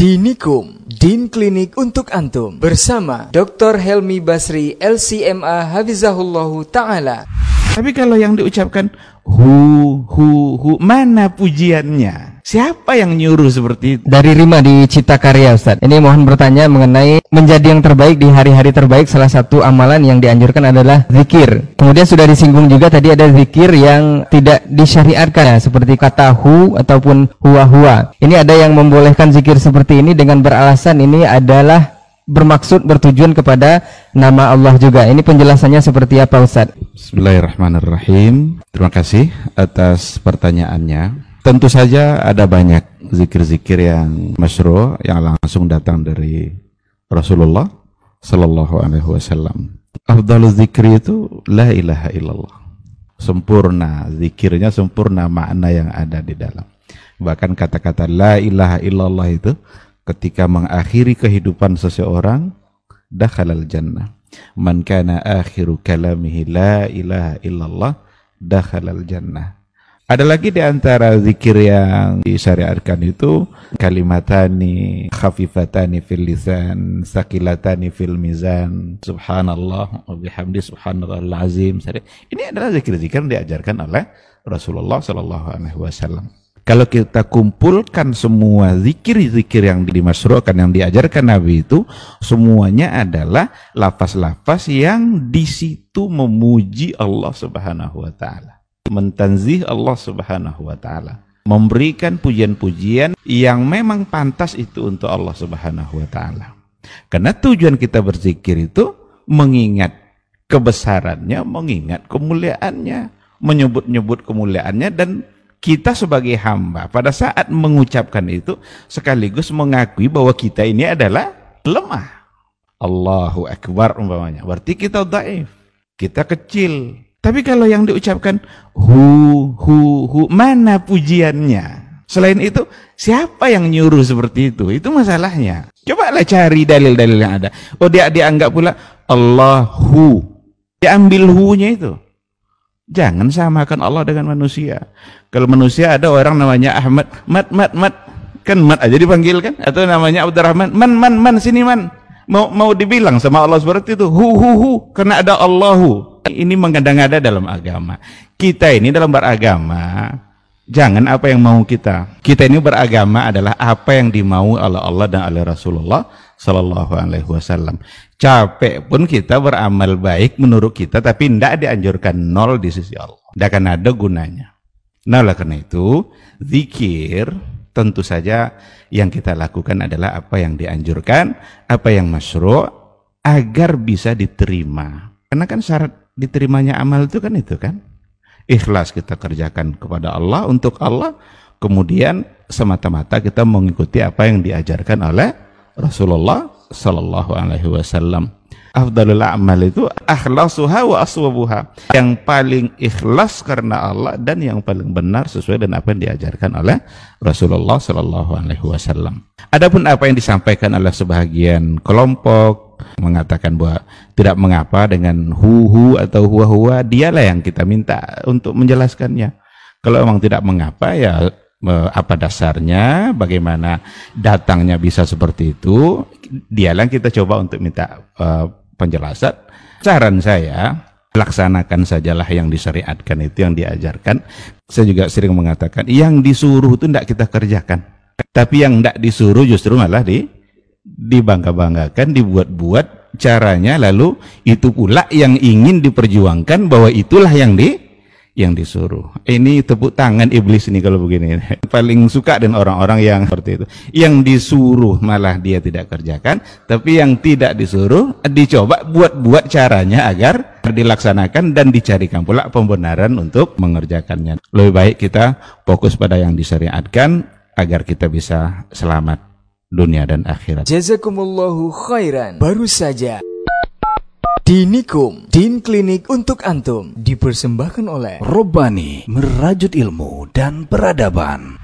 Dinikum, Din Klinik untuk Antum bersama Dr. Helmi Basri LCMA Hafizahullahu Ta'ala. Tapi kalau yang diucapkan hu hu hu mana pujiannya? Siapa yang nyuruh seperti itu? Dari Rima di Cita Karya Ustaz. Ini mohon bertanya mengenai menjadi yang terbaik di hari-hari terbaik salah satu amalan yang dianjurkan adalah zikir. Kemudian sudah disinggung juga tadi ada zikir yang tidak disyariatkan ya, seperti kata hu ataupun huwa-huwa. Ini ada yang membolehkan zikir seperti ini dengan beralasan ini adalah bermaksud bertujuan kepada nama Allah juga. Ini penjelasannya seperti apa Ustaz? Bismillahirrahmanirrahim. Terima kasih atas pertanyaannya. Tentu saja ada banyak zikir-zikir yang masyru yang langsung datang dari Rasulullah Sallallahu Alaihi Wasallam. Afdalu zikri itu la ilaha illallah. Sempurna zikirnya sempurna makna yang ada di dalam. Bahkan kata-kata la ilaha illallah itu ketika mengakhiri kehidupan seseorang dakhalal jannah. Man kana akhiru kalamihi la ilaha illallah dakhalal jannah ada lagi di antara zikir yang disyariatkan itu kalimatani khafifatani fil lisan, sakilatani fil mizan, subhanallah wa bihamdi subhanallahil azim. Ini adalah zikir-zikir yang diajarkan oleh Rasulullah sallallahu alaihi wasallam. Kalau kita kumpulkan semua zikir-zikir yang dimasruhkan yang diajarkan Nabi itu semuanya adalah lafaz-lafaz yang di situ memuji Allah Subhanahu wa taala mentanzih Allah Subhanahu wa taala memberikan pujian-pujian yang memang pantas itu untuk Allah Subhanahu wa taala. Karena tujuan kita berzikir itu mengingat kebesarannya, mengingat kemuliaannya, menyebut-nyebut kemuliaannya dan kita sebagai hamba pada saat mengucapkan itu sekaligus mengakui bahwa kita ini adalah lemah. Allahu Akbar umpamanya. Berarti kita daif. Kita kecil, tapi kalau yang diucapkan hu hu hu mana pujiannya? Selain itu, siapa yang nyuruh seperti itu? Itu masalahnya. Coba lah cari dalil-dalil yang ada. Oh dia dianggap pula Allahu. Diambil hu-nya itu. Jangan samakan Allah dengan manusia. Kalau manusia ada orang namanya Ahmad, mat mat mat, kan mat aja dipanggil kan? Atau namanya Abdurrahman, man man man sini man. Mau mau dibilang sama Allah seperti itu, hu hu hu, karena ada Allahu ini mengada-ngada dalam agama. Kita ini dalam beragama, jangan apa yang mau kita. Kita ini beragama adalah apa yang dimau oleh Allah dan oleh Rasulullah Sallallahu Alaihi Wasallam. Capek pun kita beramal baik menurut kita, tapi tidak dianjurkan nol di sisi Allah. Tidak akan ada gunanya. Nah, oleh karena itu, zikir tentu saja yang kita lakukan adalah apa yang dianjurkan, apa yang masyru' agar bisa diterima. Karena kan syarat diterimanya amal itu kan itu kan? Ikhlas kita kerjakan kepada Allah untuk Allah kemudian semata-mata kita mengikuti apa yang diajarkan oleh Rasulullah sallallahu alaihi wasallam. Afdalul amal itu akhlasuha wa aswabuha. Yang paling ikhlas karena Allah dan yang paling benar sesuai dengan apa yang diajarkan oleh Rasulullah sallallahu alaihi wasallam. Adapun apa yang disampaikan oleh sebagian kelompok mengatakan bahwa tidak mengapa dengan hu-hu atau huwa-huwa, dialah yang kita minta untuk menjelaskannya. Kalau memang tidak mengapa ya apa dasarnya, bagaimana datangnya bisa seperti itu, dialah yang kita coba untuk minta uh, penjelasan. Saran saya, laksanakan sajalah yang disyariatkan itu yang diajarkan. Saya juga sering mengatakan, yang disuruh itu tidak kita kerjakan. Tapi yang tidak disuruh justru malah di dibangga-banggakan, dibuat-buat caranya lalu itu pula yang ingin diperjuangkan bahwa itulah yang di yang disuruh. Ini tepuk tangan iblis ini kalau begini. Paling suka dan orang-orang yang seperti itu. Yang disuruh malah dia tidak kerjakan, tapi yang tidak disuruh dicoba buat-buat caranya agar dilaksanakan dan dicarikan pula pembenaran untuk mengerjakannya. Lebih baik kita fokus pada yang disyariatkan agar kita bisa selamat dunia dan akhirat. Jazakumullahu khairan. Baru saja Dinikum, Din Klinik untuk Antum dipersembahkan oleh Robani, merajut ilmu dan peradaban.